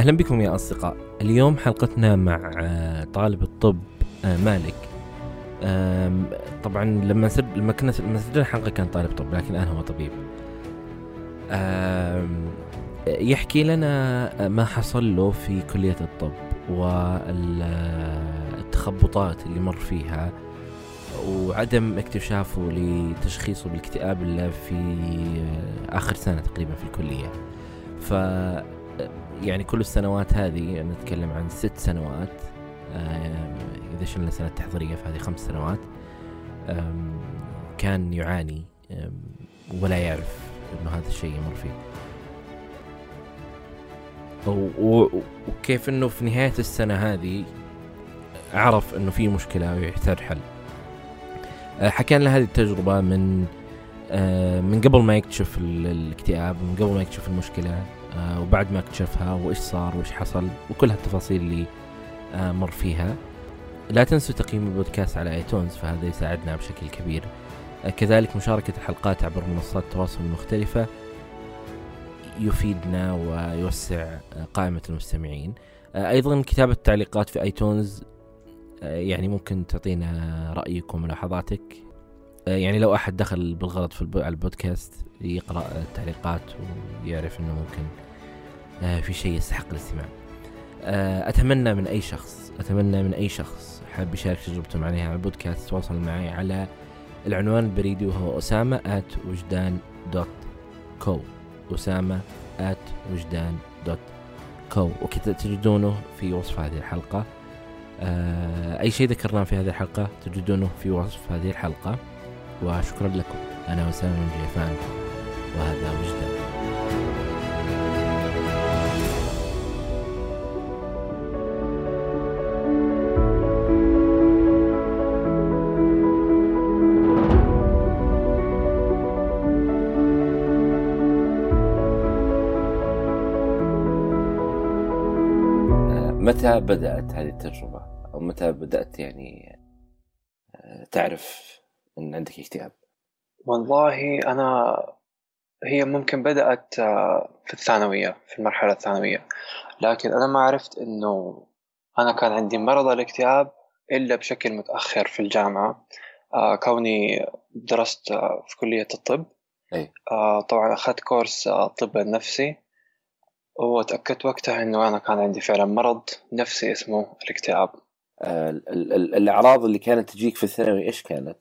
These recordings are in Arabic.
أهلا بكم يا أصدقاء. اليوم حلقتنا مع آه، طالب الطب آه، مالك. طبعا لما سر لما كنا لما سجلنا الحلقة كان طالب طب لكن الآن هو طبيب. يحكي لنا ما حصل له في كلية الطب والتخبطات اللي مر فيها وعدم اكتشافه لتشخيصه بالاكتئاب الا في آه، آخر سنة تقريبا في الكلية. ف يعني كل السنوات هذه نتكلم عن ست سنوات إذا شلنا سنة تحضيرية فهذه خمس سنوات كان يعاني ولا يعرف إنه هذا الشيء يمر فيه. وكيف إنه في نهاية السنة هذه عرف إنه في مشكلة ويحتاج حل. آه، حكى لنا هذه التجربة من آه، من قبل ما يكتشف ال- الاكتئاب ومن قبل ما يكتشف المشكلة. آه، وبعد ما اكتشفها وإيش صار وإيش حصل وكل هالتفاصيل اللي آه، مر فيها. لا تنسوا تقييم البودكاست على ايتونز فهذا يساعدنا بشكل كبير. آه، كذلك مشاركة الحلقات عبر منصات التواصل المختلفة يفيدنا ويوسع قائمة المستمعين. أيضا كتابة تعليقات في ايتونز يعني ممكن تعطينا رأيك وملاحظاتك يعني لو أحد دخل بالغلط في على البودكاست يقرأ التعليقات ويعرف أنه ممكن آه، في شيء يستحق الاستماع. آه، أتمنى من أي شخص أتمنى من أي شخص حاب يشارك تجربته معي على البودكاست تواصل معي على العنوان البريدي وهو أسامة at وجدان دوت كو أسامة at وجدان دوت كو وكذا تجدونه في وصف هذه الحلقة. آه، أي شيء ذكرناه في هذه الحلقة تجدونه في وصف هذه الحلقة. وشكرا لكم. أنا أسامة من جيفان وهذا وجدان متى بدأت هذه التجربة؟ أو متى بدأت يعني آه، تعرف أن عندك اكتئاب والله أنا هي ممكن بدأت آه، في الثانوية في المرحلة الثانوية. لكن أنا ما عرفت إنه أنا كان عندي مرض الاكتئاب إلا بشكل متأخر في الجامعة. آه، كوني درست آه، في كلية الطب. أي. طبعا أخذت كورس الطب النفسي وتأكدت وقتها إنه أنا كان عندي فعلا مرض نفسي اسمه الاكتئاب. ال- ال- الأعراض اللي كانت تجيك في الثانوي إيش كانت؟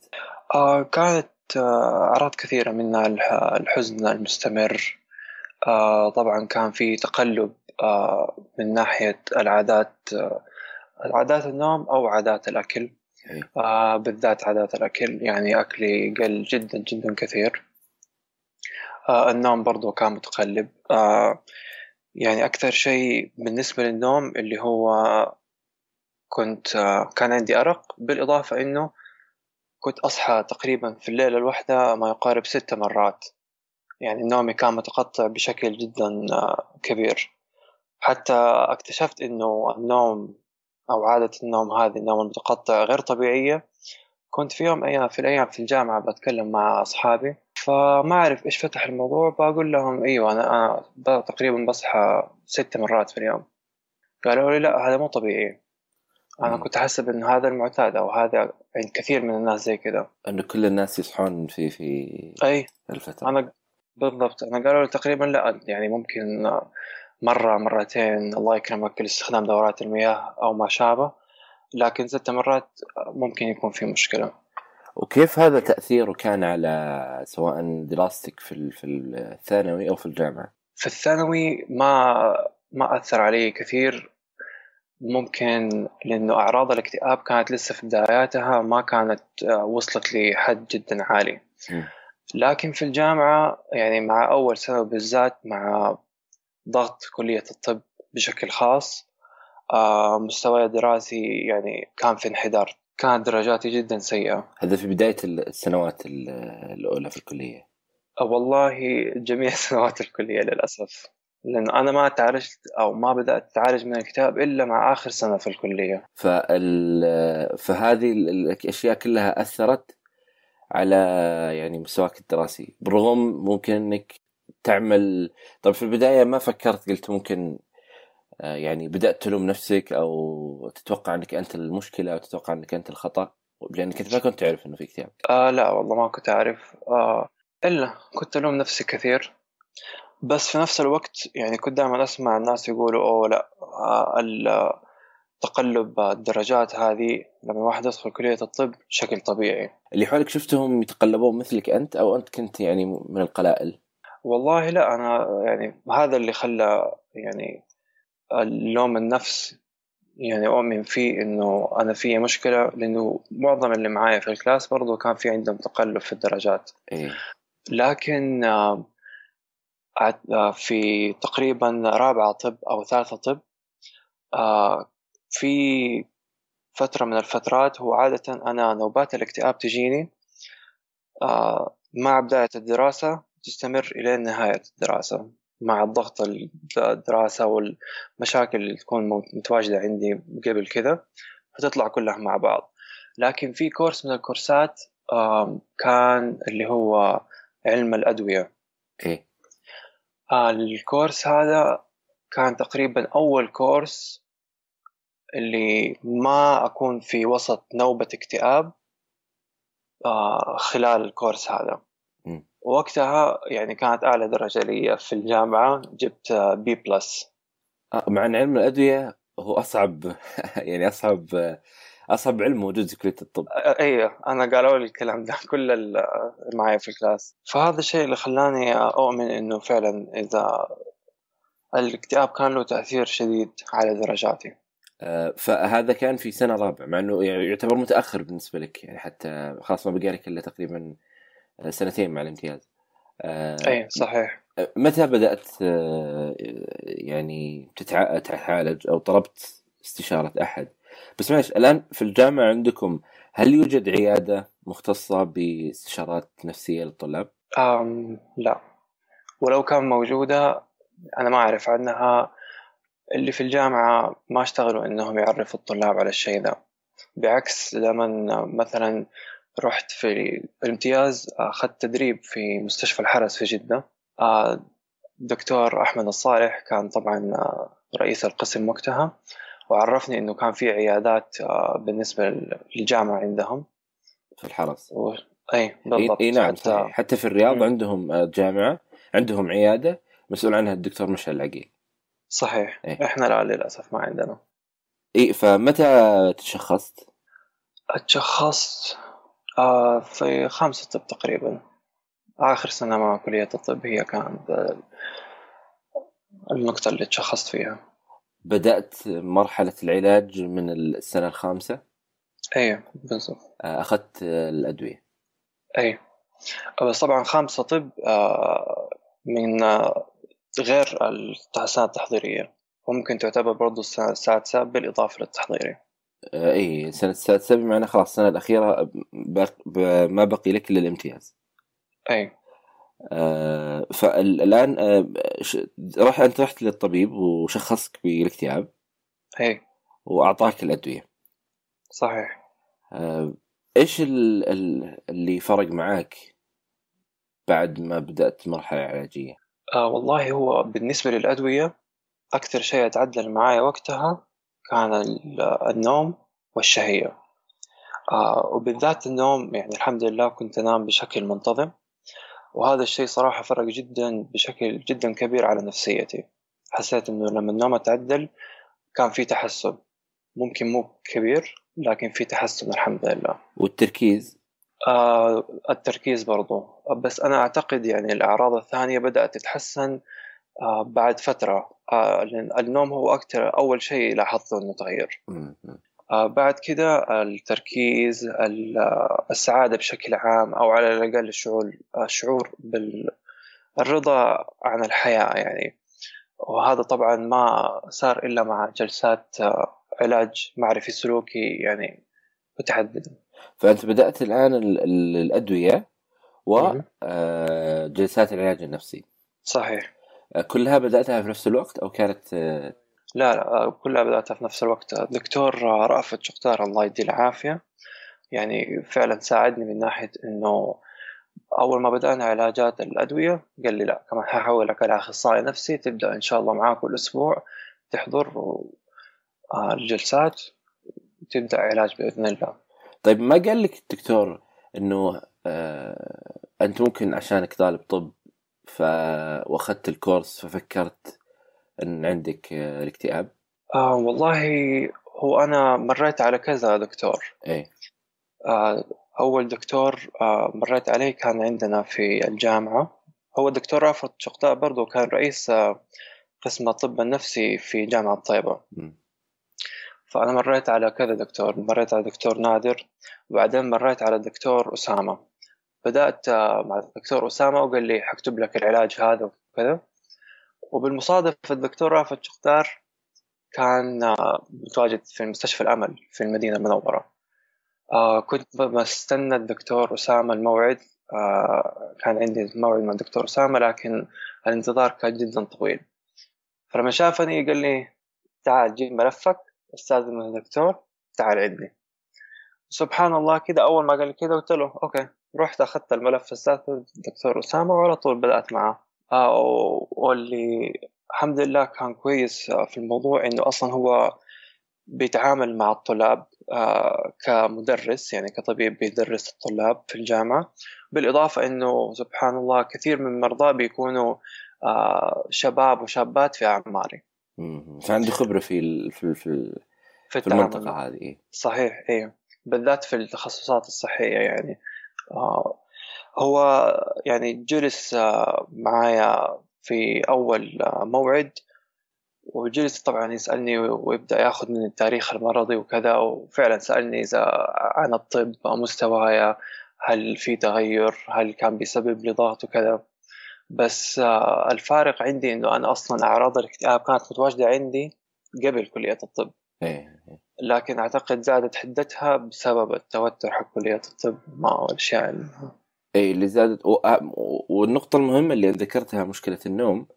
آه كانت آه أعراض كثيرة منها الح- الحزن المستمر. آه طبعا كان في تقلب آه من ناحية العادات آه العادات النوم أو عادات الأكل. أي. آه بالذات عادات الأكل يعني أكلي قل جدا جدا كثير. آه النوم برضو كان متقلب. آه يعني أكثر شيء بالنسبة للنوم اللي هو كنت آه كان عندي أرق بالإضافة إنه كنت أصحى تقريبا في الليلة الواحدة ما يقارب ست مرات. يعني نومي كان متقطع بشكل جدا آه، كبير. حتى اكتشفت إنه النوم أو عادة النوم هذه النوم المتقطع غير طبيعية. كنت في يوم أيام في الأيام في الجامعة بتكلم مع أصحابي. فما أعرف إيش فتح الموضوع بقول لهم أيوة أنا, أنا تقريبا بصحى ست مرات في اليوم. قالوا لي لا هذا مو طبيعي. أنا مم. كنت أحسب إن هذا المعتاد أو هذا عند كثير من الناس زي كذا. أنه كل الناس يصحون في في أي. الفترة. أنا بالضبط. أنا قالوا لي تقريبا لا. يعني ممكن مرة مرتين. الله يكرمك. لاستخدام دورات المياه أو ما شابه. لكن ست مرات ممكن يكون في مشكلة. وكيف هذا تأثيره كان على سواء دراستك في في الثانوي أو في الجامعة؟ في الثانوي ما ما أثر علي كثير. ممكن لأنه أعراض الاكتئاب كانت لسه في بداياتها ما كانت وصلت لحد جدا عالي. لكن في الجامعة يعني مع أول سنة بالذات مع ضغط كلية الطب بشكل خاص آه، مستواي الدراسي يعني كان في انحدار. كانت درجاتي جدا سيئة. هذا في بداية السنوات ال- الأولى في الكلية. آه، والله جميع سنوات الكلية للأسف. لأنه أنا ما تعالجت أو ما بدأت أتعالج من الكتاب إلا مع آخر سنة في الكلية. فال... فهذه ال- الأشياء كلها أثرت على يعني مستواك الدراسي. بالرغم ممكن إنك تعمل طب في البداية ما فكرت؟ قلت ممكن آه، يعني بدأت تلوم نفسك أو تتوقع إنك أنت المشكلة أو تتوقع إنك أنت الخطأ؟ لأنك أنت ما كنت تعرف إنه في اكتئاب آه لا والله ما كنت أعرف. آه إلا كنت ألوم نفسي كثير. بس في نفس الوقت يعني كنت دائما أسمع الناس يقولوا أوه لا تقلب الدرجات هذه لما الواحد يدخل كلية الطب بشكل طبيعي اللي حولك شفتهم يتقلبون مثلك أنت أو أنت كنت يعني من القلائل؟ والله لا أنا يعني هذا اللي خلى يعني اللوم النفس يعني أؤمن فيه إنه أنا في مشكلة لأنه معظم اللي معايا في الكلاس برضو كان في عندهم تقلب في الدرجات إيه؟ لكن في تقريبا رابعة طب أو ثالثة طب آه، في فترة من الفترات هو عادة أنا نوبات الاكتئاب تجيني مع بداية الدراسة تستمر إلى نهاية الدراسة مع الضغط الدراسة والمشاكل اللي تكون متواجدة عندي قبل كذا فتطلع كلها مع بعض لكن في كورس من الكورسات كان اللي هو علم الأدوية إيه؟ آه، ال course هذا كان تقريبا أول course اللي ما أكون في وسط نوبة اكتئاب آه، خلال ال course هذا. وقتها يعني كانت أعلى درجة لي في الجامعة جبت B plus آه، مع أن علم الأدوية هو أصعب يعني أصعب أصعب علم موجود في كلية الطب. أيوه أنا قالوا لي الكلام ده كل اللي معي في ال class. فهذا الشيء اللي خلاني أؤمن إنه فعلا إذا الاكتئاب كان له تأثير شديد على درجاتي. آه، فهذا كان في سنة رابعة مع إنه يعني يعتبر متأخر بالنسبة لك يعني حتى خلاص ما بقى لك إلا تقريبا سنتين مع الامتياز. آه، اي صحيح. متى بدأت آه، يعني تتعالج أو طلبت استشارة أحد؟ بس معلش الآن في الجامعة عندكم هل يوجد عيادة مختصة باستشارات نفسية للطلاب؟ أم لا. ولو كان موجودة أنا ما أعرف عنها. اللي في الجامعة ما اشتغلوا إنهم يعرفوا الطلاب على الشيء ذا. بعكس لما مثلا رحت في الامتياز أخذت تدريب في مستشفى الحرس في جدة. دكتور أحمد الصالح كان طبعا رئيس القسم وقتها. وعرفني إنه كان في عيادات بالنسبة للجامعة عندهم. في الحرس. و... أي بالضبط. أي نعم حتى... حتى في الرياض م. عندهم جامعة عندهم عيادة مسؤول عنها الدكتور مشعل العقيل صحيح. إيه؟ إحنا لا للأسف ما عندنا. إي فمتى تشخصت؟ تشخصت آه في خامسة طب تقريبا. آخر سنة مع كلية الطب هي كانت النقطة اللي تشخصت فيها. بدأت مرحلة العلاج من السنة الخامسة؟ إيه بالضبط. آه، أخذت الأدوية. إيه بس طبعا خامسة طب آه، من غير السنة التحضيرية. وممكن تعتبر برضو السنة السادسة بالإضافة للتحضيري. آه إي السنة السادسة بمعنى خلاص السنة الأخيرة ما بقي لك إلا الامتياز. أي آه فالآن آه راح أنت رحت للطبيب وشخصك بالاكتئاب. أي وأعطاك الأدوية. صحيح. آه إيش اللي فرق معاك بعد ما بدأت مرحلة علاجية؟ آه والله هو بالنسبة للأدوية أكثر شيء أتعدل معايا وقتها كان النوم والشهية. آه وبالذات النوم يعني الحمد لله كنت أنام بشكل منتظم. وهذا الشيء صراحة فرق جدا بشكل جدا كبير على نفسيتي. حسيت إنه لما النوم اتعدل كان في تحسن. ممكن مو كبير لكن في تحسن الحمد لله. والتركيز؟ آه التركيز برضو. بس أنا أعتقد يعني الأعراض الثانية بدأت تتحسن آه بعد فترة. آه النوم هو أكثر أول شيء لاحظته إنه تغير. بعد كده التركيز السعادة بشكل عام أو على الأقل الشعور الشعور بالرضا عن الحياة يعني. وهذا طبعا ما صار إلا مع جلسات آه، علاج معرفي سلوكي يعني متعددة. فأنت بدأت الآن الأدوية وجلسات آه، العلاج النفسي. صحيح. آه، كلها بدأتها في نفس الوقت أو كانت آه، لا لا كلها بداتها في نفس الوقت. الدكتور رأفت شختار الله يديه العافية. يعني فعلا ساعدني من ناحية إنه أول ما بدأنا علاجات الأدوية قال لي لا كمان ححولك على أخصائي نفسي تبدأ إن شاء الله معاه كل أسبوع تحضر آه، الجلسات وتبدأ علاج بإذن الله. طيب ما قال لك الدكتور إنه آه أنت ممكن عشانك طالب طب ف وأخذت الكورس ففكرت إن عندك آه الاكتئاب؟ آه والله هو أنا مريت على كذا دكتور. إيه. آه أول دكتور آه مريت عليه كان عندنا في الجامعة. هو الدكتور رافض شقطاء برضو كان رئيس آه قسم الطب النفسي في جامعة طيبة م. فأنا مريت على كذا دكتور. مريت على دكتور نادر وبعدين مريت على الدكتور أسامة. بدأت آه، مع الدكتور أسامة وقال لي حكتب لك العلاج هذا وكذا. وبالمصادفة الدكتور رافت شختار كان آه، متواجد في مستشفى الأمل في المدينة المنورة. آه، كنت بستنى الدكتور أسامة الموعد. كان عندي موعد مع الدكتور أسامة لكن الانتظار كان جدا طويل. فلما شافني قال لي تعال جيب ملفك استاذن من الدكتور تعال عندي. سبحان الله كده أول ما قال لي كده قلت له أوكي رحت أخذت الملف استاذن الدكتور أسامة وعلى طول بدأت معاه. آه واللي الحمد لله كان كويس في الموضوع إنه أصلا هو بيتعامل مع الطلاب آه كمدرس يعني كطبيب بيدرس الطلاب في الجامعة. بالإضافة أنه سبحان الله كثير من مرضاه بيكونوا آه شباب وشابات في أعماري. فعنده خبرة في في في, في, في المنطقة هذه. صحيح أيوه بالذات في التخصصات الصحية يعني. آه هو يعني جلس آه معايا في أول آه موعد وجلس طبعا يسألني ويبدأ يأخذ من التاريخ المرضي وكذا وفعلا سألني إذا عن الطب مستواي هل في تغير هل كان بيسبب لي ضغط وكذا بس آه، الفارق عندي إنه أنا أصلا أعراض الاكتئاب كانت متواجدة عندي قبل كلية الطب إيه. لكن أعتقد زادت حدتها بسبب التوتر حق كلية الطب مع الاشياء اي اللي زادت و... آه، والنقطة المهمة اللي ذكرتها مشكلة النوم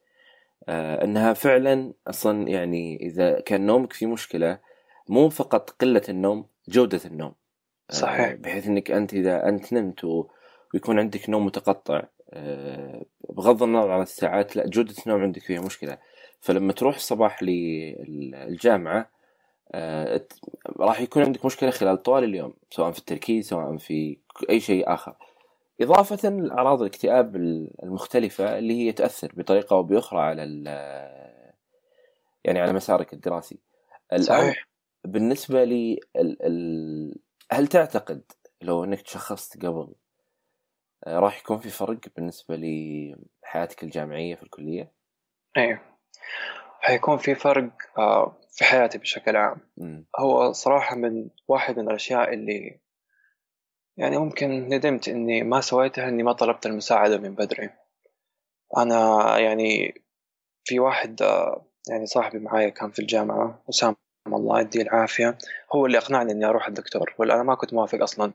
آه إنها فعلا أصلا يعني إذا كان نومك فيه مشكلة مو فقط قلة النوم جودة النوم. صحيح. آه بحيث إنك أنت إذا أنت نمت و... ويكون عندك نوم متقطع آه، بغض النظر عن الساعات لا جودة النوم عندك فيها مشكلة. فلما تروح الصباح للجامعة آه، راح يكون عندك مشكلة خلال طوال اليوم سواء في التركيز سواء في أي شيء آخر. إضافة لأعراض الاكتئاب المختلفة اللي هي تأثر بطريقة أو بأخرى على يعني على مسارك الدراسي الآن صحيح. بالنسبة لي ال ال هل تعتقد لو إنك تشخصت قبل آه، راح يكون في فرق بالنسبة لحياتك الجامعية في الكلية؟ أيوه حيكون في فرق آه، في حياتي بشكل عام م. هو صراحة من واحد من الأشياء اللي يعني ممكن ندمت إني ما سويتها إني ما طلبت المساعدة من بدري. أنا يعني في واحد يعني صاحبي معايا كان في الجامعة وسام الله يديه العافية هو اللي أقنعني إني أروح الدكتور ولا أنا ما كنت موافق أصلا.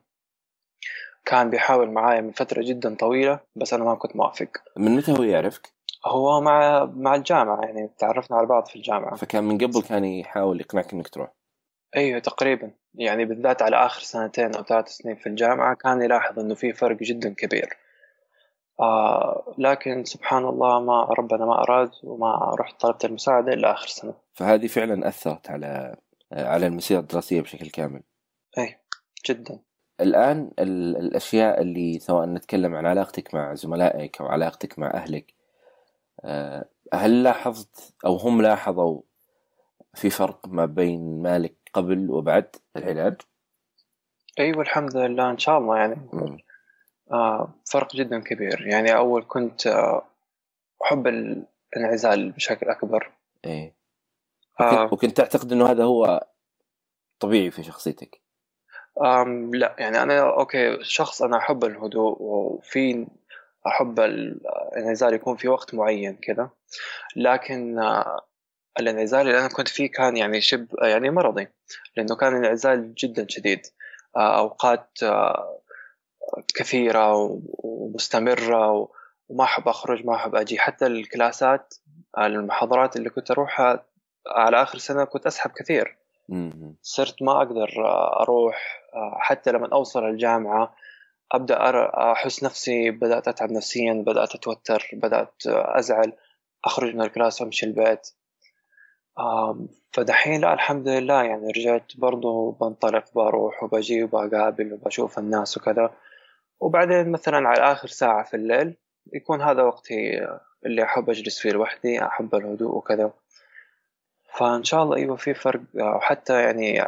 كان بيحاول معايا من فترة جدا طويلة بس أنا ما كنت موافق. من متى هو يعرفك؟ هو مع مع الجامعة يعني تعرفنا على بعض في الجامعة. فكان من قبل كان يحاول يقنعك إنك تروح. أيوه تقريبا. يعني بالذات على آخر سنتين أو ثلاث سنين في الجامعة كان يلاحظ إنه في فرق جدا كبير. آه لكن سبحان الله ما ربنا ما أراد وما رحت طلبت المساعدة إلا آخر سنة. فهذه فعلا أثرت على على المسيرة الدراسية بشكل كامل. أي جدا. الآن الأشياء اللي سواء نتكلم عن علاقتك مع زملائك أو علاقتك مع أهلك آه، هل لاحظت أو هم لاحظوا في فرق ما بين مالك قبل وبعد العلاج؟ أيوة الحمد لله إن شاء الله يعني. آه فرق جدا كبير. يعني أول كنت آه أحب الإنعزال بشكل أكبر. إيه. آه. وكنت تعتقد إنه هذا هو طبيعي في شخصيتك؟ أم لا. يعني أنا أوكي شخص أنا أحب الهدوء وفي أحب الإنعزال يكون في وقت معين كذا لكن آه، الانعزال اللي أنا كنت فيه كان يعني شب يعني مرضي لأنه كان انعزال جدا شديد. آه، أوقات آه، كثيرة ومستمرة وما أحب أخرج ما أحب أجي. حتى الكلاسات المحاضرات اللي كنت أروحها على آخر سنة كنت أسحب كثير. صرت ما أقدر أروح حتى لما أوصل الجامعة أبدأ أحس نفسي بدأت أتعب نفسيا بدأت أتوتر بدأت أزعل. أخرج من الكلاس وأمشي البيت. فدحين لا الحمد لله يعني رجعت برضو بنطلق بروح وبجي وبقابل وبشوف الناس وكذا. وبعدين مثلا على آخر ساعة في الليل يكون هذا وقتي اللي أحب أجلس فيه لوحدي أحب الهدوء وكذا. فإن شاء الله أيوة في فرق وحتى يعني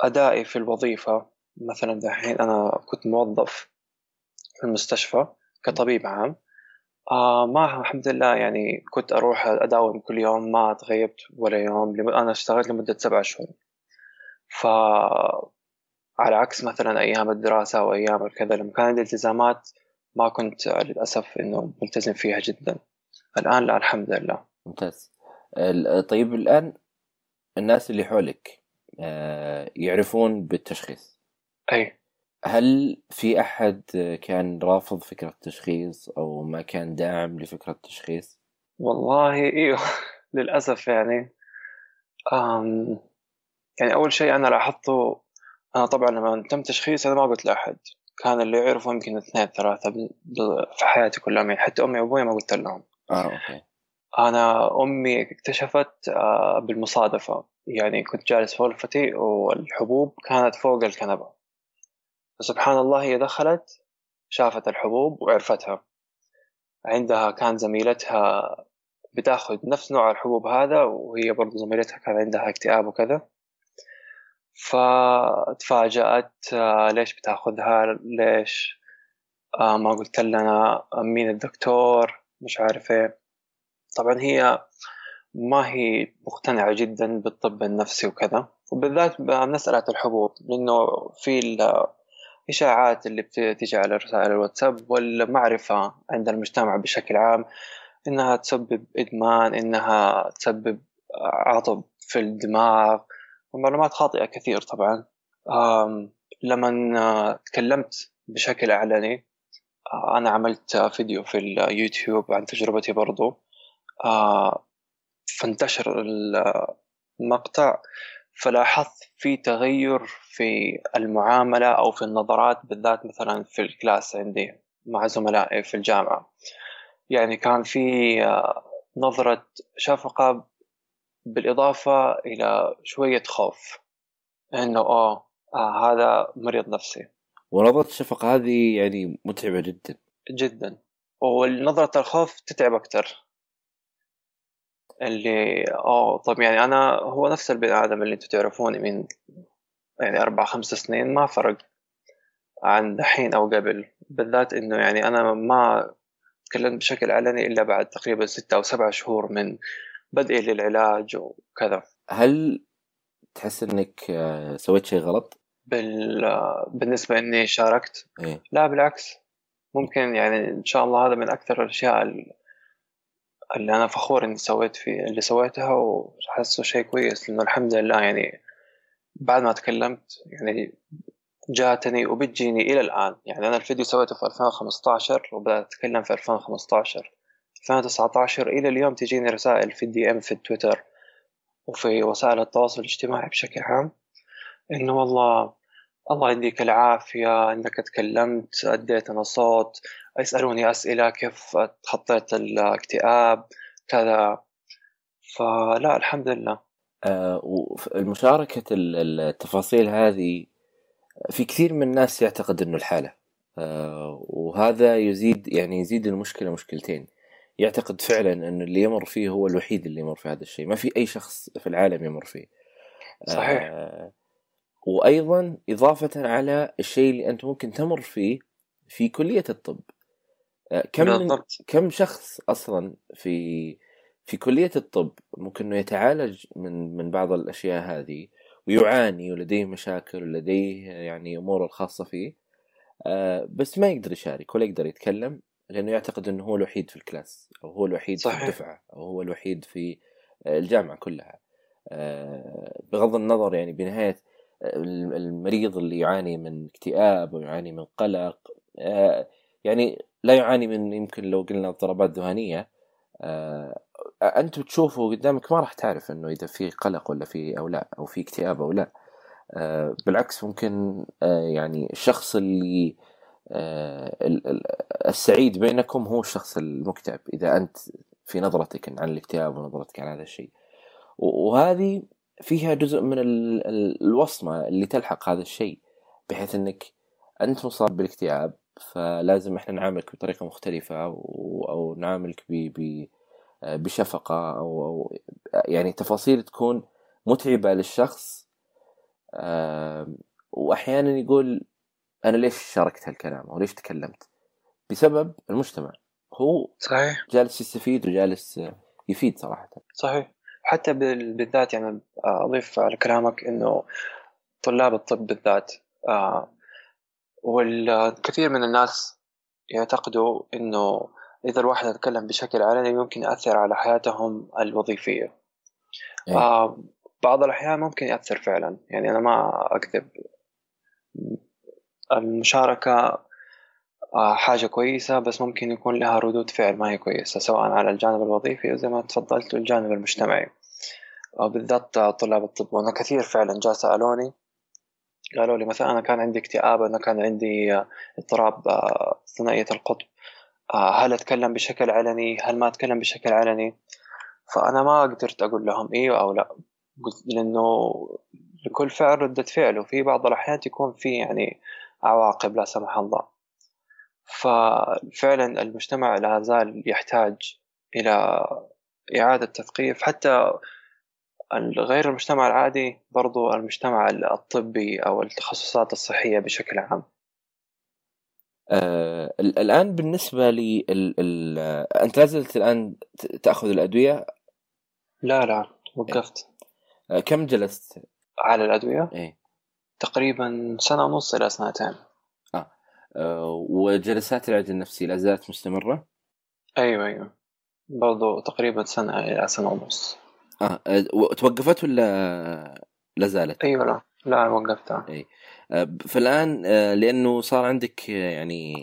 أدائي في الوظيفة. مثلا دحين أنا كنت موظف في المستشفى كطبيب عام. آه ما الحمد لله. يعني كنت أروح أداوم كل يوم ما تغيبت ولا يوم أنا اشتغلت لمدة سبع شهور. ف على عكس مثلا أيام الدراسة أو أيام الكذا لما كان عندي التزامات ما كنت للأسف إنه ملتزم فيها جدا. الآن لا الحمد لله. ممتاز. طيب الآن الناس اللي حولك آه، يعرفون بالتشخيص. أي. هل في أحد كان رافض فكرة التشخيص أو ما كان داعم لفكرة التشخيص؟ والله إيوه للأسف يعني أم يعني أول شيء أنا لاحظته أنا طبعا لما تم تشخيص أنا ما قلت لأحد كان اللي يعرفوا يمكن اثنين ثلاثة في حياتي كلها يعني حتى أمي وأبوي ما قلت لهم. آه أوكي. أنا أمي اكتشفت آه، بالمصادفة يعني كنت جالس في غرفتي والحبوب كانت فوق الكنبة. فسبحان الله هي دخلت شافت الحبوب وعرفتها. عندها كان زميلتها بتاخذ نفس نوع الحبوب هذا وهي برضو زميلتها كان عندها اكتئاب وكذا. فتفاجأت آه، ليش بتاخذها؟ ليش؟ آه، ما قلت لنا مين الدكتور؟ مش عارف إيه. طبعا هي ما هي مقتنعة جدا بالطب النفسي وكذا. وبالذات بمسألة الحبوب لأنه في الإشاعات اللي بتيجي على رسائل الواتساب والمعرفة عند المجتمع بشكل عام إنها تسبب إدمان إنها تسبب عطب في الدماغ ومعلومات خاطئة كثير طبعا. لما تكلمت بشكل أعلني أنا عملت فيديو في اليوتيوب عن تجربتي برضو. فانتشر المقطع. فلاحظت في تغير في المعاملة أو في النظرات بالذات مثلا في الكلاس عندي مع زملائي في الجامعة. يعني كان في نظرة شفقة بالإضافة إلى شوية خوف إنه آه, آه هذا مريض نفسي. ونظرة الشفقة هذه يعني متعبة جدا. جدا. ونظرة الخوف تتعب أكثر اللي آه طب يعني أنا هو نفس البني آدم اللي أنتم تعرفوني من يعني أربع خمس سنين ما فرق عن دحين أو قبل بالذات إنه يعني أنا ما تكلمت بشكل علني إلا بعد تقريبا ستة أو سبعة شهور من بدئي للعلاج وكذا هل تحس إنك آه، سويت شيء غلط؟ بال... بالنسبة إني شاركت إيه؟ لا بالعكس ممكن يعني إن شاء الله هذا من أكثر الأشياء اللي أنا فخور إني سويت فيه اللي سويتها وحسه شيء كويس لأنه الحمد لله يعني بعد ما تكلمت يعني جاتني وبتجيني إلى الآن. يعني أنا الفيديو سويته في 2015 وبدأت أتكلم في 2015 2019 إلى اليوم تجيني رسائل في الدي إم في التويتر وفي وسائل التواصل الاجتماعي بشكل عام إنه والله الله يديك العافية إنك تكلمت أديت أنا صوت يسألوني أسئلة كيف تخطيت الاكتئاب كذا. فلا الحمد لله. آه ومشاركة التفاصيل هذه في كثير من الناس يعتقد إنه الحالة. آه وهذا يزيد يعني يزيد المشكلة مشكلتين. يعتقد فعلا انه اللي يمر فيه هو الوحيد اللي يمر في هذا الشيء. ما في أي شخص في العالم يمر فيه. صحيح. آه وأيضا إضافة على الشيء اللي أنت ممكن تمر فيه في كلية الطب. آه، كم كم شخص أصلا في في كلية الطب ممكن إنه يتعالج من من بعض الأشياء هذه ويعاني ولديه مشاكل ولديه يعني امور الخاصة فيه؟ آه، بس ما يقدر يشارك ولا يقدر يتكلم لأنه يعتقد إنه هو الوحيد في الكلاس أو هو الوحيد صحيح. في الدفعة أو هو الوحيد في الجامعة كلها. آه، بغض النظر يعني بنهاية المريض اللي يعاني من اكتئاب أو يعاني من قلق يعني لا يعاني من يمكن لو قلنا اضطرابات ذهانيه آه انت تشوفه قدامك ما راح تعرف إنه إذا في قلق ولا في أو لا أو في اكتئاب أو لا. آه بالعكس ممكن آه يعني الشخص اللي آه السعيد بينكم هو الشخص المكتئب إذا أنت في نظرتك عن الاكتئاب ونظرتك عن هذا الشيء. وهذه فيها جزء من الوصمة اللي تلحق هذا الشيء بحيث إنك أنت مصاب بالاكتئاب فلازم إحنا نعاملك بطريقة مختلفة أو, أو نعاملك ب بشفقة أو أو يعني تفاصيل تكون متعبة للشخص. وأحيانا يقول أنا ليش شاركت هالكلام؟ أو ليش تكلمت؟ بسبب المجتمع. هو صحيح. جالس يستفيد وجالس يفيد صراحة. صحيح. حتى بالذات يعني أضيف على كلامك إنه طلاب الطب بالذات آه والكثير من الناس يعتقدوا إنه إذا الواحد يتكلم بشكل علني ممكن يأثر على حياتهم الوظيفية. إيه. آه بعض الأحيان ممكن يأثر فعلا. يعني أنا ما أكذب. المشاركة آه حاجة كويسة بس ممكن يكون لها ردود فعل ما هي كويسة سواء على الجانب الوظيفي وزي ما تفضلت والجانب المجتمعي. آه بالذات طلاب الطب وأنا كثير فعلا جاء سألوني قالوا لي مثلا أنا كان عندي اكتئاب أنا كان عندي آه، اضطراب آه، ثنائية القطب. آه، هل أتكلم بشكل علني؟ هل ما أتكلم بشكل علني؟ فأنا ما قدرت أقول لهم إيوه أو لا. قلت لأنه لكل فعل ردة فعل وفي بعض الأحيان تكون في يعني عواقب لا سمح الله. ففعلا المجتمع لا زال يحتاج إلى إعادة تثقيف حتى غير المجتمع العادي برضو المجتمع الطبي أو التخصصات الصحية بشكل عام آه الآن بالنسبة لي ال ال أنت لازلت الآن تأخذ الأدوية؟ لا لا وقفت آه كم جلست؟ على الأدوية؟ إيه تقريبا سنة ونص إلى سنتين آه. آه وجلسات العلاج النفسي لا زالت مستمرة؟ أيوه أيوه. برضو تقريبا سنة إلى سنة ونص. آه توقفت ولا لا زالت؟ أيوه لا. لا وقفتها أي. آه، فالآن آه، لأنه صار عندك آه، يعني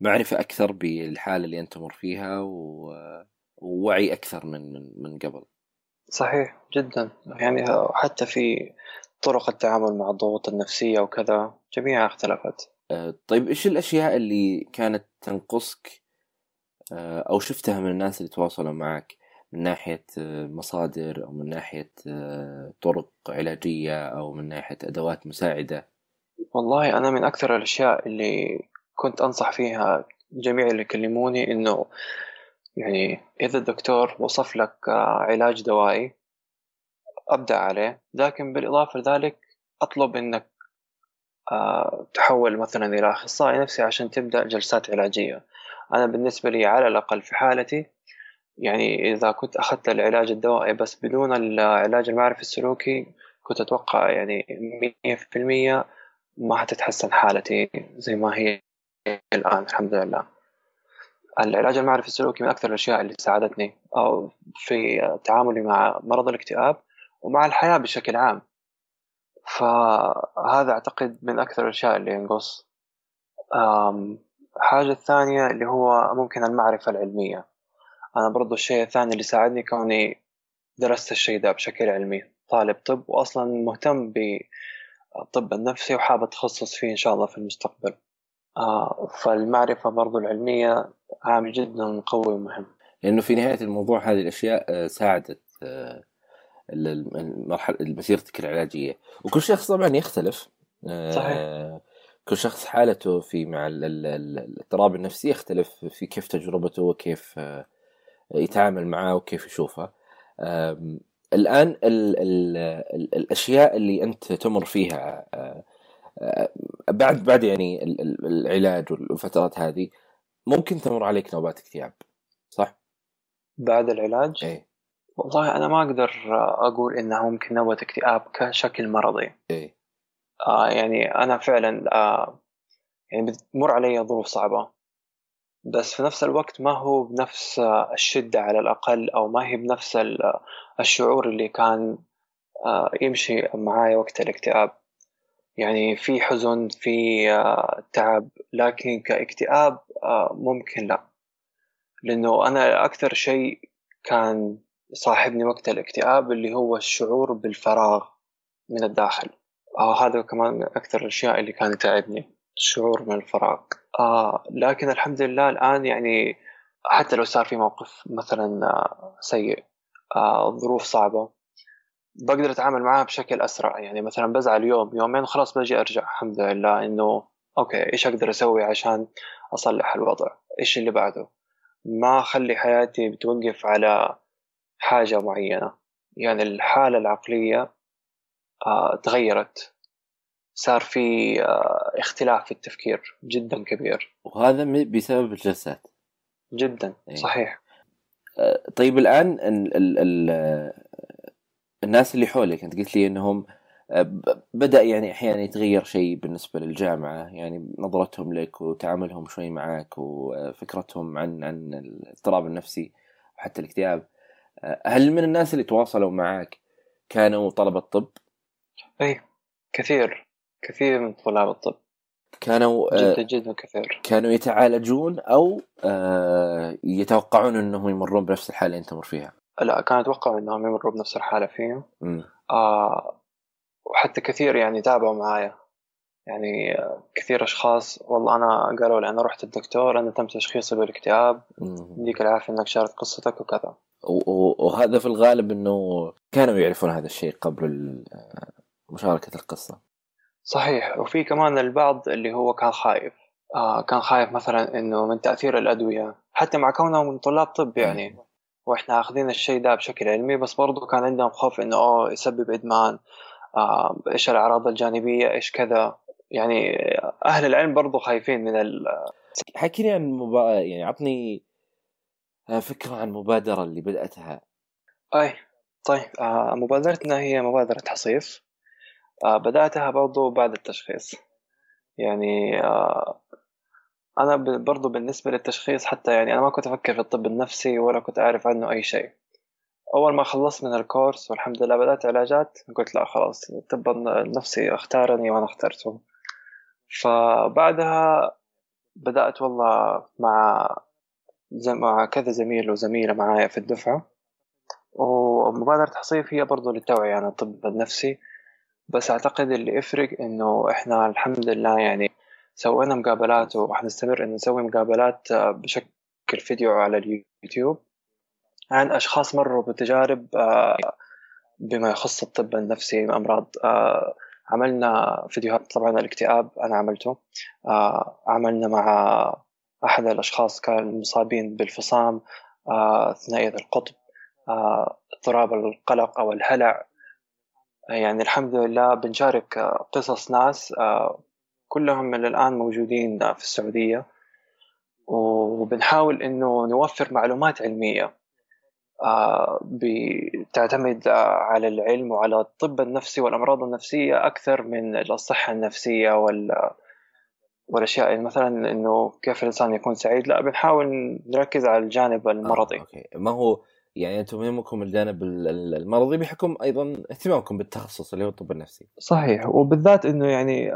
معرفة أكثر بالحالة اللي أنت تمر فيها ووعي أكثر من من من قبل. صحيح جدا. يعني حتى في طرق التعامل مع الضغوط النفسية وكذا جميعها اختلفت طيب إيش الأشياء اللي كانت تنقصك أو شفتها من الناس اللي تواصلوا معك من ناحية آه، مصادر أو من ناحية آه، طرق علاجية أو من ناحية أدوات مساعدة؟ والله أنا من أكثر الأشياء اللي كنت أنصح فيها جميع اللي يكلموني إنه يعني إذا الدكتور وصف لك آه، علاج دوائي أبدأ عليه لكن بالإضافة لذلك أطلب إنك تحول مثلا إلى أخصائي نفسي عشان تبدأ جلسات علاجية. أنا بالنسبة لي على الأقل في حالتي يعني إذا كنت أخذت العلاج الدوائي بس بدون العلاج المعرفي السلوكي كنت أتوقع يعني مية في المية ما حتتحسن حالتي زي ما هي الآن الحمد لله. العلاج المعرفي السلوكي من أكثر الأشياء اللي ساعدتني أو في تعاملي مع مرض الاكتئاب. ومع الحياة بشكل عام. فهذا أعتقد من أكثر الأشياء اللي ينقص. حاجة الثانية اللي هو ممكن المعرفة العلمية. أنا برضو الشيء الثاني اللي ساعدني كوني درست الشيء ده بشكل علمي طالب طب وأصلا مهتم بالطب النفسي وحاب أتخصص فيه إن شاء الله في المستقبل. آه فالمعرفة برضو العلمية عامل جدا قوي ومهم. لأنه في نهاية الموضوع هذه الأشياء آه، ساعدت آه، المرحلة مسيرتك العلاجية. وكل شخص طبعا يختلف. آه، صحيح كل شخص حالته في مع الاضطراب النفسي يختلف في كيف تجربته وكيف يتعامل معاه وكيف يشوفها الآن ال ال ال الأشياء اللي أنت تمر فيها بعد بعد يعني العلاج والفترات هذه ممكن تمر عليك نوبات اكتئاب صح؟ بعد العلاج؟ إيه. والله أنا ما أقدر أقول إنها ممكن نوبة اكتئاب كشكل مرضي. إيه. آه يعني أنا فعلا آه يعني بتمر علي ظروف صعبة. بس في نفس الوقت ما هو بنفس الشدة على الأقل أو ما هي بنفس الشعور اللي كان آه، يمشي معاي وقت الاكتئاب. يعني في حزن في آه، تعب لكن كاكتئاب آه، ممكن لا. لأنه أنا أكثر شيء كان صاحبني وقت الاكتئاب اللي هو الشعور بالفراغ من الداخل. هذا كمان أكثر الأشياء اللي كانت تعبني الشعور من الفراغ. آه لكن الحمد لله الآن يعني حتى لو صار في موقف مثلا آه، سيء آه ظروف صعبة بقدر أتعامل معها بشكل أسرع. يعني مثلا بزعل يوم يومين خلاص بجي أرجع. الحمد لله إنه أوكي إيش أقدر أسوي عشان أصلح الوضع؟ إيش اللي بعده؟ ما أخلي حياتي بتوقف على حاجة معينة. يعني الحالة العقلية آه تغيرت. صار في آه اختلاف في التفكير جدا كبير. وهذا بسبب الجلسات. جدا إيه. صحيح. آه طيب الآن ال ال ال الناس اللي حولك أنت قلت لي أنهم آه، بدأ يعني أحيانا يتغير شيء بالنسبة للجامعة. يعني نظرتهم لك وتعاملهم شوي معك وفكرتهم عن عن الاضطراب النفسي وحتى الاكتئاب. هل من الناس اللي تواصلوا معك كانوا طلبة طب؟ اي كثير. كثير من طلاب الطب. كانوا آه، جدا جدا كثير. كانوا يتعالجون أو يتوقعون إنهم يمرون بنفس الحالة اللي أنت تمر فيها؟ لا كانوا يتوقعوا إنهم يمروا بنفس الحالة فيهم. آه وحتى كثير يعني تابعوا معايا. يعني كثير أشخاص والله أنا قالوا لي أنا رحت الدكتور أنا تم تشخيصي بالاكتئاب. يديك العافية إنك شاركت قصتك وكذا. وهذا في الغالب إنه كانوا يعرفون هذا الشيء قبل مشاركة القصة. صحيح. وفي كمان البعض اللي هو كان خايف. آه كان خايف مثلا إنه من تأثير الأدوية. حتى مع كونه من طلاب طب يعني. وإحنا أخذين الشيء ده بشكل علمي. بس برضو كان عندهم خوف إنه أوه يسبب إدمان. آه إيش الأعراض الجانبية؟ إيش كذا؟ يعني أهل العلم برضو خايفين من ال حكيني عن مبا... يعني عطني فكرة عن المبادره اللي بدأتها. أي طيب آه مبادرتنا هي مبادرة حصيف. آه بدأتها برضو بعد التشخيص. يعني آه أنا برضو بالنسبة للتشخيص حتى يعني أنا ما كنت أفكر في الطب النفسي ولا كنت أعرف عنه أي شيء. أول ما خلصت من الكورس والحمد لله بدأت علاجات قلت لا خلاص الطب النفسي اختارني وأنا اخترته. فبعدها بدأت والله مع مع كذا زميل وزميلة معايا في الدفعة. ومبادرة حصيف هي برضو للتوعية عن الطب النفسي بس أعتقد اللي يفرق إنه إحنا الحمد لله يعني سوينا مقابلات وحنستمر إن نسوي مقابلات آه، بشكل فيديو على اليوتيوب عن أشخاص مروا بتجارب آه، بما يخص الطب النفسي أمراض آه، عملنا فيديوهات طبعا الاكتئاب أنا عملته عملنا مع أحد الأشخاص كان مصابين بالفصام ثنائي القطب. اضطراب القلق أو الهلع. يعني الحمد لله بنشارك قصص ناس كلهم من الآن موجودين في السعودية. وبنحاول إنه نوفر معلومات علمية آه، بتعتمد على العلم وعلى الطب النفسي والأمراض النفسية أكثر من الصحة النفسية وال والأشياء مثلا إنه كيف الإنسان يكون سعيد لا بنحاول نركز على الجانب المرضي. آه، أوكي. ما هو يعني أنتم يهمكم الجانب المرضي بحكم أيضا اهتمامكم بالتخصص اللي هو الطب النفسي. صحيح. وبالذات إنه يعني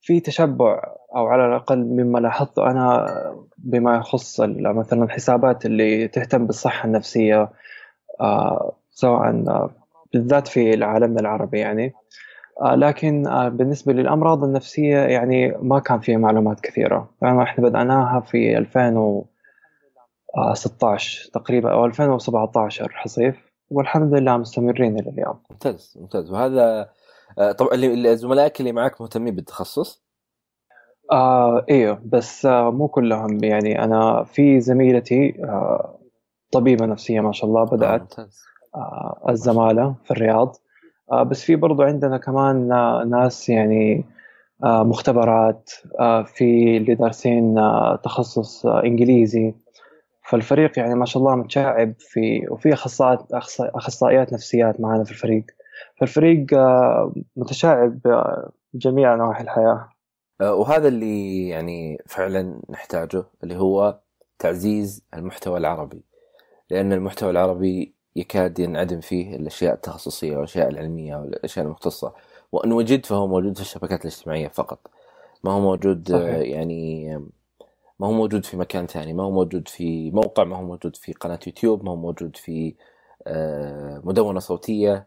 في تشبع أو على الأقل مما لاحظته أنا بما يخص مثلا الحسابات اللي تهتم بالصحة النفسية آه، سواء بالذات في عالمنا العربي يعني. آه، لكن آه، بالنسبة للأمراض النفسية يعني ما كان فيها معلومات كثيرة. يعني إحنا بدأناها في 2016 تقريبا أو 2017 حصيف والحمد لله مستمرين إلى اليوم. ممتاز ممتاز. وهذا آه، طبعا زملائك اللي معك مهتمين بالتخصص؟ آه أيوه بس آه مو كلهم. يعني أنا في زميلتي آه طبيبة نفسية ما شاء الله بدأت آه آه الزمالة في الرياض. آه بس في برضو عندنا كمان آه ناس يعني آه مختبرات آه في اللي دارسين آه تخصص آه إنجليزي. فالفريق يعني ما شاء الله متشعب في وفي أخصائيات أخصائيات نفسيات معنا في الفريق. فالفريق آه، متشعب بجميع نواحي الحياة. آه، وهذا اللي يعني فعلا نحتاجه اللي هو تعزيز المحتوى العربي. لأن المحتوى العربي يكاد ينعدم فيه الأشياء التخصصية والأشياء العلمية والأشياء المختصة وإن وجد فهو موجود في الشبكات الاجتماعية فقط ما هو موجود آه، صحيح. يعني ما هو موجود في مكان ثاني ما هو موجود في موقع ما هو موجود في قناة يوتيوب ما هو موجود في مدونة صوتية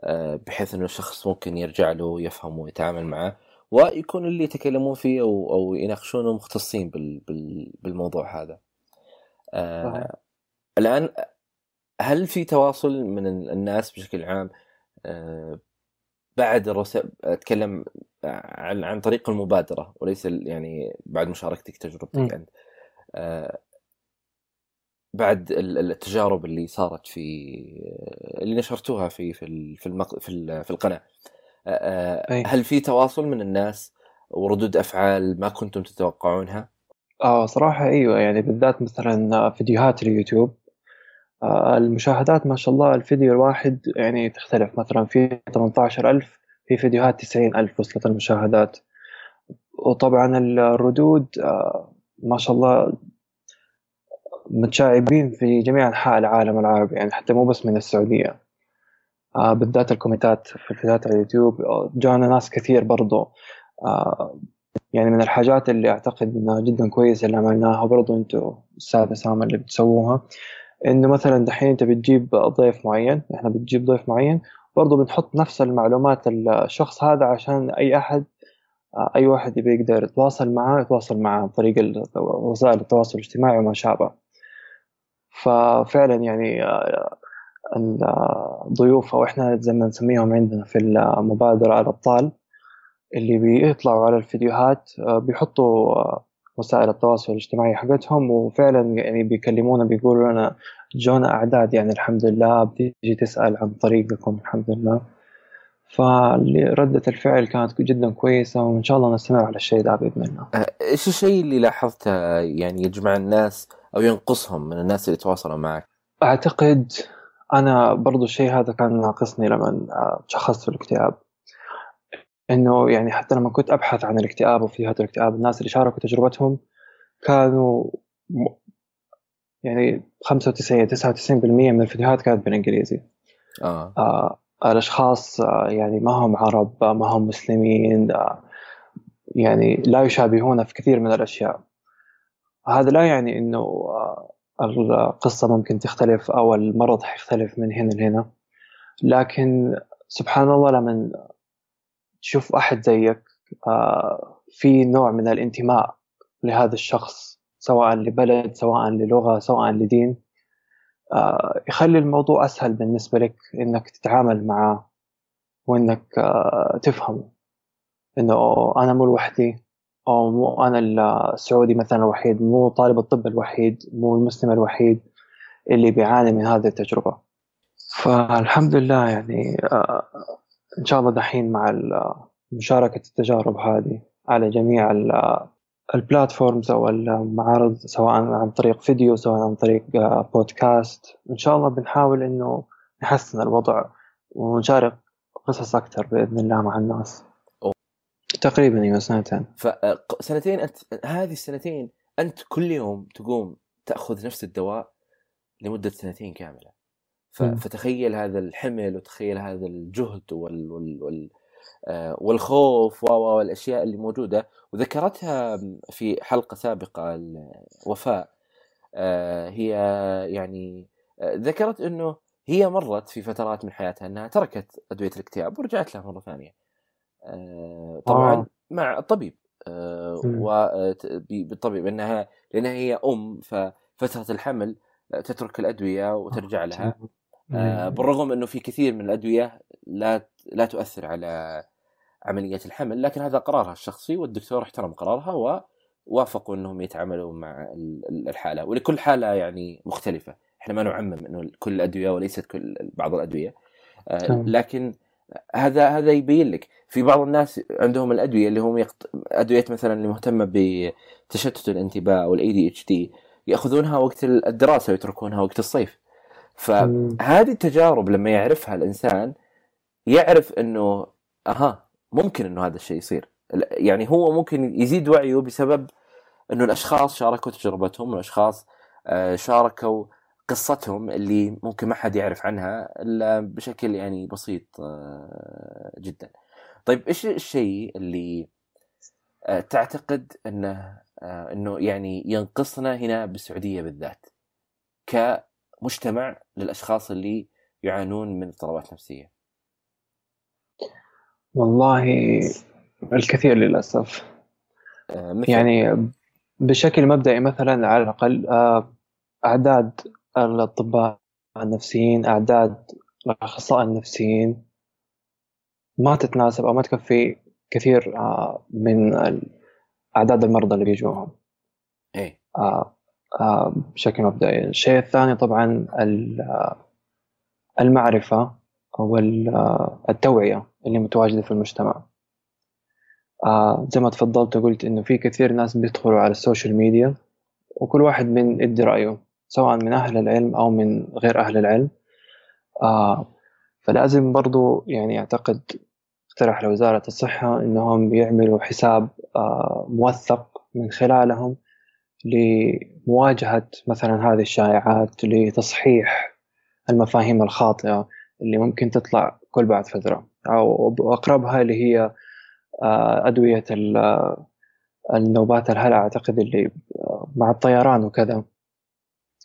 آه، بحيث إنه الشخص ممكن يرجع له ويفهم ويتعامل معه ويكون اللي يتكلمون فيه أو أو يناقشونه مختصين بالموضوع هذا. آه الآن هل في تواصل من الناس بشكل عام؟ آه، بعد الرسائل أتكلم عن عن طريق المبادرة وليس يعني بعد مشاركتك تجربتك أنت. آه، بعد التجارب اللي صارت في اللي نشرتوها في في في المق... في, في القناة. هل في تواصل من الناس؟ وردود أفعال ما كنتم تتوقعونها؟ آه صراحة أيوه يعني بالذات مثلا فيديوهات اليوتيوب. آه المشاهدات ما شاء الله الفيديو الواحد يعني تختلف. مثلا في 18000 في فيديوهات 90000 وصلت المشاهدات. وطبعا الردود آه ما شاء الله متشعبين في جميع أنحاء العالم العربي يعني حتى مو بس من السعودية. آه بالذات الكومنتات في الفيديوهات على اليوتيوب جانا ناس كثير برضو. آه يعني من الحاجات اللي أعتقد إنها جدا كويسة اللي عملناها برضو أنتم أستاذ اسامه اللي بتسووها. إنه مثلا دحين أنت بتجيب ضيف معين إحنا بتجيب ضيف معين برضو بنحط نفس المعلومات الشخص هذا عشان أي أحد أي واحد يبي يقدر يتواصل معاه يتواصل معاه عن طريق وسائل التواصل الاجتماعي وما شابه. ففعلا يعني آه، الضيوف أو إحنا زي ما نسميهم عندنا في المبادرة الأبطال اللي بيطلعوا على الفيديوهات آه، بيحطوا آه، وسائل التواصل الاجتماعي حقتهم وفعلا يعني بيكلمونا بيقولوا لنا جونا أعداد يعني الحمد لله بتيجي تسأل عن طريقكم الحمد لله فردة الفعل كانت جدا كويسة وإن شاء الله نستمر على الشيء ده بإذن الله. إيش الشيء اللي لاحظته يعني يجمع الناس أو ينقصهم من الناس اللي يتواصلوا معك؟ أعتقد أنا برضو الشيء هذا كان ناقصني لما تشخصت في الاكتئاب إنه يعني حتى لما كنت أبحث عن الاكتئاب وفيديوهات الاكتئاب الناس اللي شاركوا تجربتهم كانوا يعني 95 99% من الفيديوهات كانت بالإنجليزي. آه. آه الأشخاص آه يعني ما هم عرب ما هم مسلمين آه يعني لا يشابهون في كثير من الأشياء. هذا لا يعني إنه آه، القصة ممكن تختلف أو المرض حيختلف من هنا لهنا. لكن سبحان الله لما تشوف أحد زيك آه، في نوع من الانتماء لهذا الشخص سواء لبلد سواء للغة سواء لدين. آه، يخلي الموضوع أسهل بالنسبة لك إنك تتعامل معه وإنك تفهمه. إنه أنا مو لوحدي أو مو أنا السعودي مثلا الوحيد مو طالب الطب الوحيد مو المسلم الوحيد اللي بيعاني من هذه التجربة. فالحمد لله يعني آه، إن شاء الله دحين مع مشاركة التجارب هذه على جميع البلاتفورمز أو المعارض سواء عن طريق فيديو سواء عن طريق بودكاست إن شاء الله بنحاول إنه نحسن الوضع ونشارك قصص أكثر بإذن الله مع الناس. تقريبا إيوه سنتين. فسنتين أنت هذه السنتين أنت كل يوم تقوم تأخذ نفس الدواء لمدة سنتين كاملة. فتخيل هذا الحمل وتخيل هذا الجهد وال, وال... وال... آه والخوف والأشياء اللي موجودة. وذكرتها في حلقة سابقة وفاء آه هي يعني آه ذكرت إنه هي مرت في فترات من حياتها إنها تركت أدوية الاكتئاب ورجعت لها مرة ثانية. طبعا آه. مع الطبيب. وبالطبيب إنها لأنها هي أم ففترة الحمل تترك الأدوية وترجع لها. بالرغم إنه في كثير من الأدوية لا لا تؤثر على عملية الحمل لكن هذا قرارها الشخصي والدكتور احترم قرارها ووافقوا إنهم يتعاملوا مع الحالة. ولكل حالة يعني مختلفة. إحنا ما نعمم إنه كل الأدوية وليست كل بعض الأدوية. لكن هذا هذا يبين لك. في بعض الناس عندهم الأدوية اللي هم يقط... أدوية مثلا اللي مهتمة بتشتت الانتباه أو ال ADHD يأخذونها وقت الدراسة ويتركونها وقت الصيف. فهذه التجارب لما يعرفها الإنسان يعرف إنه أها ممكن إنه هذا الشيء يصير. يعني هو ممكن يزيد وعيه بسبب إنه الأشخاص شاركوا تجربتهم الأشخاص آه، شاركوا قصتهم اللي ممكن ما حد يعرف عنها إلا بشكل يعني بسيط آه، جدا. طيب إيش الشيء اللي آه، تعتقد إنه إنه يعني ينقصنا هنا بالسعودية بالذات؟ كمجتمع للأشخاص اللي يعانون من اضطرابات نفسية؟ والله الكثير للأسف. مثل يعني بشكل مبدئي مثلا على الأقل أعداد الأطباء النفسيين أعداد الأخصائيين النفسيين ما تتناسب أو ما تكفي كثير آه، من أعداد المرضى اللي بيجوهم آه، آه، بشكل مبدئي. الشيء الثاني طبعا المعرفة أو التوعية اللي متواجدة في المجتمع. زي ما تفضلت وقلت إنه في كثير ناس بيدخلوا على السوشيال ميديا وكل واحد من يدي رأيه سواء من أهل العلم أو من غير أهل العلم. فلازم برضو يعني أعتقد اقترح لوزارة الصحة إنهم يعملوا حساب آه، موثق من خلالهم لمواجهة مثلا هذه الشائعات لتصحيح المفاهيم الخاطئة اللي ممكن تطلع كل بعد فترة. أو أقربها اللي هي آه، أدوية النوبات الهلع أعتقد اللي مع الطيران وكذا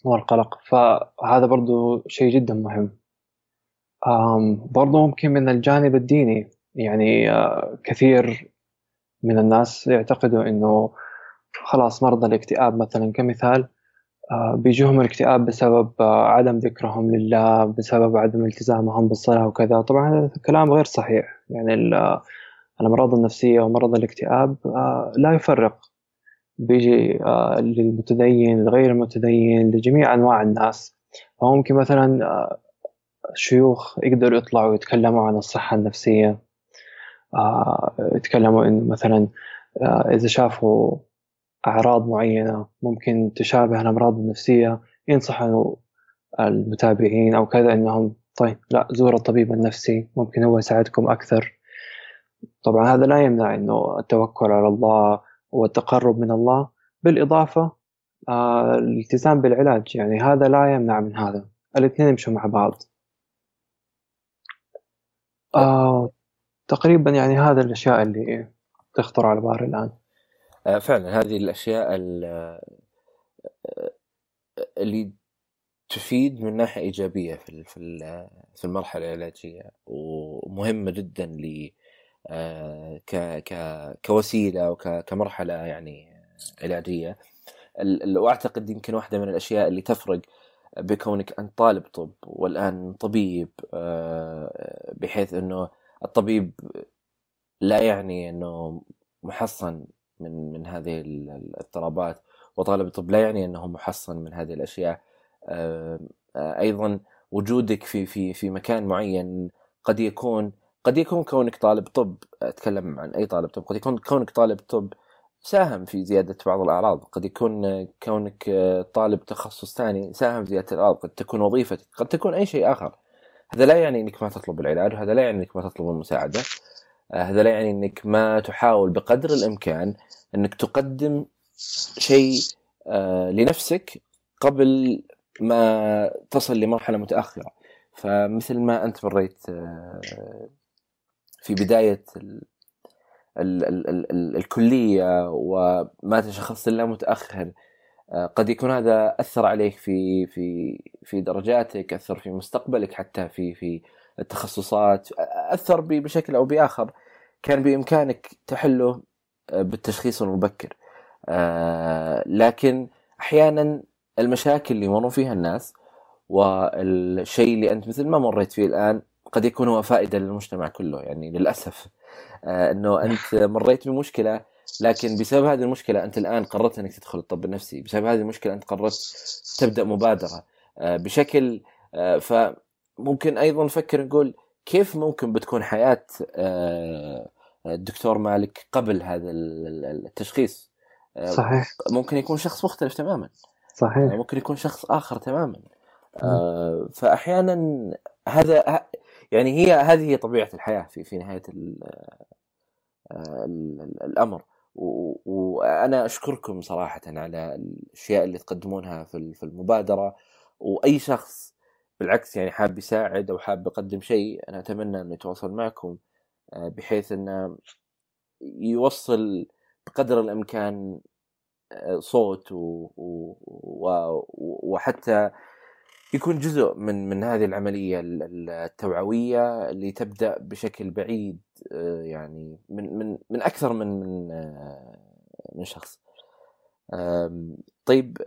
والقلق. فهذا برضو شيء جدا مهم. برضو ممكن من الجانب الديني يعني آه، كثير من الناس يعتقدوا إنه خلاص مرضى الاكتئاب مثلا كمثال آه، بيجوهم الاكتئاب بسبب آه، عدم ذكرهم لله بسبب عدم التزامهم بالصلاة وكذا. طبعا هذا الكلام غير صحيح. يعني الأمراض النفسية ومرض الاكتئاب لا يفرق. بيجي للمتدين لغير المتدين لجميع أنواع الناس. فممكن مثلا شيوخ يقدروا يطلعوا يتكلموا عن الصحة النفسية. آه، يتكلموا إنه مثلا آه، إذا شافوا أعراض معينة ممكن تشابه الأمراض النفسية ينصحوا المتابعين أو كذا إنهم طيب لا زوروا الطبيب النفسي ممكن هو يساعدكم أكثر. طبعا هذا لا يمنع إنه التوكل على الله والتقرب من الله. بالإضافة آه الالتزام بالعلاج يعني هذا لا يمنع من هذا. الاثنين يمشوا مع بعض. آه تقريبا يعني هذا الأشياء اللي تخطر على بالي الآن. آه، فعلا هذه الأشياء آه، اللي تفيد من ناحية إيجابية في في المرحلة العلاجية ومهمة جدا ل آه، كوسيلة وكمرحله يعني علاجية. وأعتقد يمكن واحدة من الأشياء اللي تفرق بكونك أنت طالب طب والآن طبيب بحيث إنه الطبيب لا يعني إنه محصن من من هذه الاضطرابات. وطالب الطب لا يعني أنه محصن من هذه الأشياء. أيضا وجودك في في في مكان معين قد يكون قد يكون كونك طالب طب أتكلم عن أي طالب طب قد يكون كونك طالب طب ساهم في زيادة بعض الأعراض. قد يكون كونك طالب تخصص ثاني ساهم في زيادة الأعراض. قد تكون وظيفتك قد تكون أي شيء آخر. هذا لا يعني إنك ما تطلب العلاج وهذا لا يعني إنك ما تطلب المساعدة. آه، هذا لا يعني إنك ما تحاول بقدر الإمكان إنك تقدم شيء آه، لنفسك قبل ما تصل لمرحلة متأخرة. فمثل ما أنت مريت آه، في بداية ال ال ال ال الكلية وما تشخصت الا متأخر آه، قد يكون هذا أثر عليك في في في درجاتك أثر في مستقبلك حتى في في التخصصات أثر بشكل أو بآخر. كان بإمكانك تحله آه، بالتشخيص المبكر. آه، لكن أحيانا المشاكل اللي يمرون فيها الناس والشيء اللي أنت مثل ما مريت فيه الآن قد يكون هو فائدة للمجتمع كله يعني للأسف. إنه أنت مريت بمشكلة لكن بسبب هذه المشكلة أنت الآن قررت إنك تدخل الطب النفسي. بسبب هذه المشكلة أنت قررت تبدأ مبادرة. آه، بشكل آه، فممكن أيضا نفكر نقول كيف ممكن بتكون حياة آه، الدكتور مالك قبل هذا التشخيص؟ صحيح. ممكن يكون شخص مختلف تماما. صحيح. ممكن يكون شخص آخر تماما. فاحيانا هذا يعني هي هذه هي طبيعة الحياة في في نهاية الأمر. وأنا أشكركم صراحة على الأشياء اللي تقدمونها في المبادرة. وأي شخص بالعكس يعني حاب يساعد أو حاب يقدم شيء أنا أتمنى إنه يتواصل معكم آه، بحيث إنه يوصل بقدر الإمكان آه، صوت و... و... وحتى يكون جزء من من هذه العملية التوعوية اللي تبدأ بشكل بعيد آه، يعني من من من أكثر من من من شخص. طيب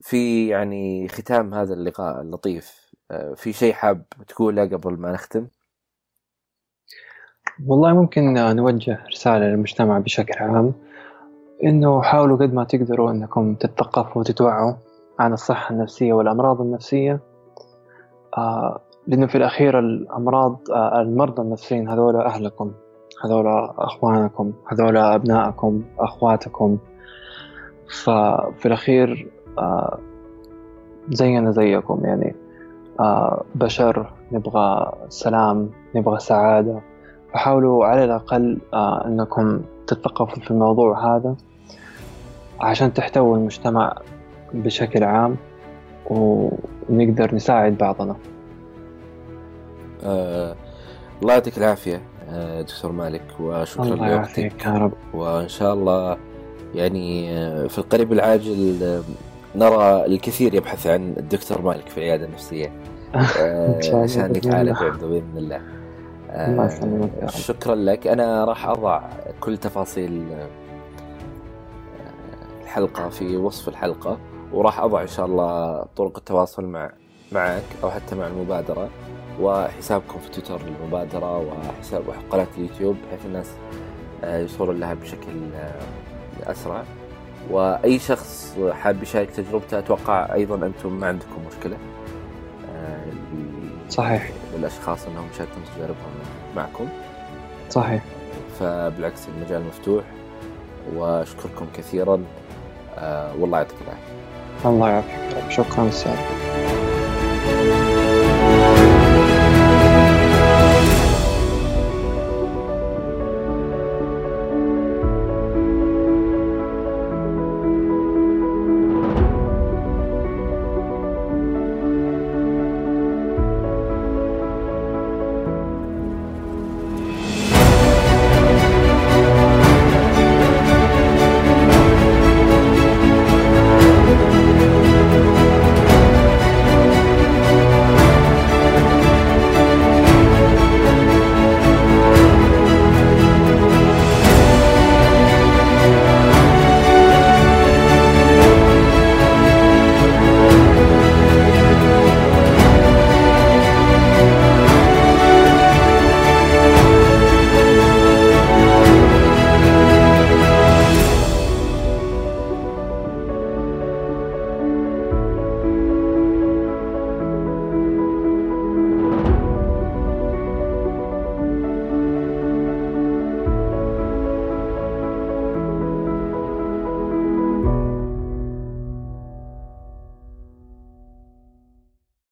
في يعني ختام هذا اللقاء اللطيف. في شيء حاب تقوله قبل ما نختم؟ والله ممكن نوجه رسالة للمجتمع بشكل عام إنه حاولوا قد ما تقدروا إنكم تتثقفوا وتتوعوا عن الصحة النفسية والأمراض النفسية. آه لأنه في الأخير الأمراض آه المرضى النفسيين هذول أهلكم هذول أخوانكم هذول أبنائكم أخواتكم. ففي الأخير آه زينا زيكم يعني. آه بشر نبغى سلام نبغى سعادة. فحاولوا على الأقل آه أنكم تتثقفوا في الموضوع هذا عشان تحتووا المجتمع بشكل عام ونقدر نساعد بعضنا. آه الله يعطيك العافية آه دكتور مالك وشكرا الله يعافيك يا رب. وإن شاء الله يعني آه، في القريب العاجل نرى الكثير يبحث عن الدكتور مالك في العيادة النفسية. آه، عشان يتعالج عنده بإذن الله. الله يسلمك يا رب. شكرا لك. أنا راح أضع كل تفاصيل الحلقة في وصف الحلقة وراح أضع إن شاء الله طرق التواصل مع معك أو حتى مع المبادرة وحسابكم في تويتر للمبادرة وحساب قناة اليوتيوب بحيث الناس يوصلون لها بشكل أسرع. وأي شخص حاب يشارك تجربته أتوقع أيضا أنتم ما عندكم مشكلة. آه، صحيح. للأشخاص إنهم يشاركون تجاربهم معكم. صحيح. فبالعكس المجال مفتوح وأشكركم كثيرا. آه، والله يعطيك العافية. الله يعافيك. شكرا أستاذ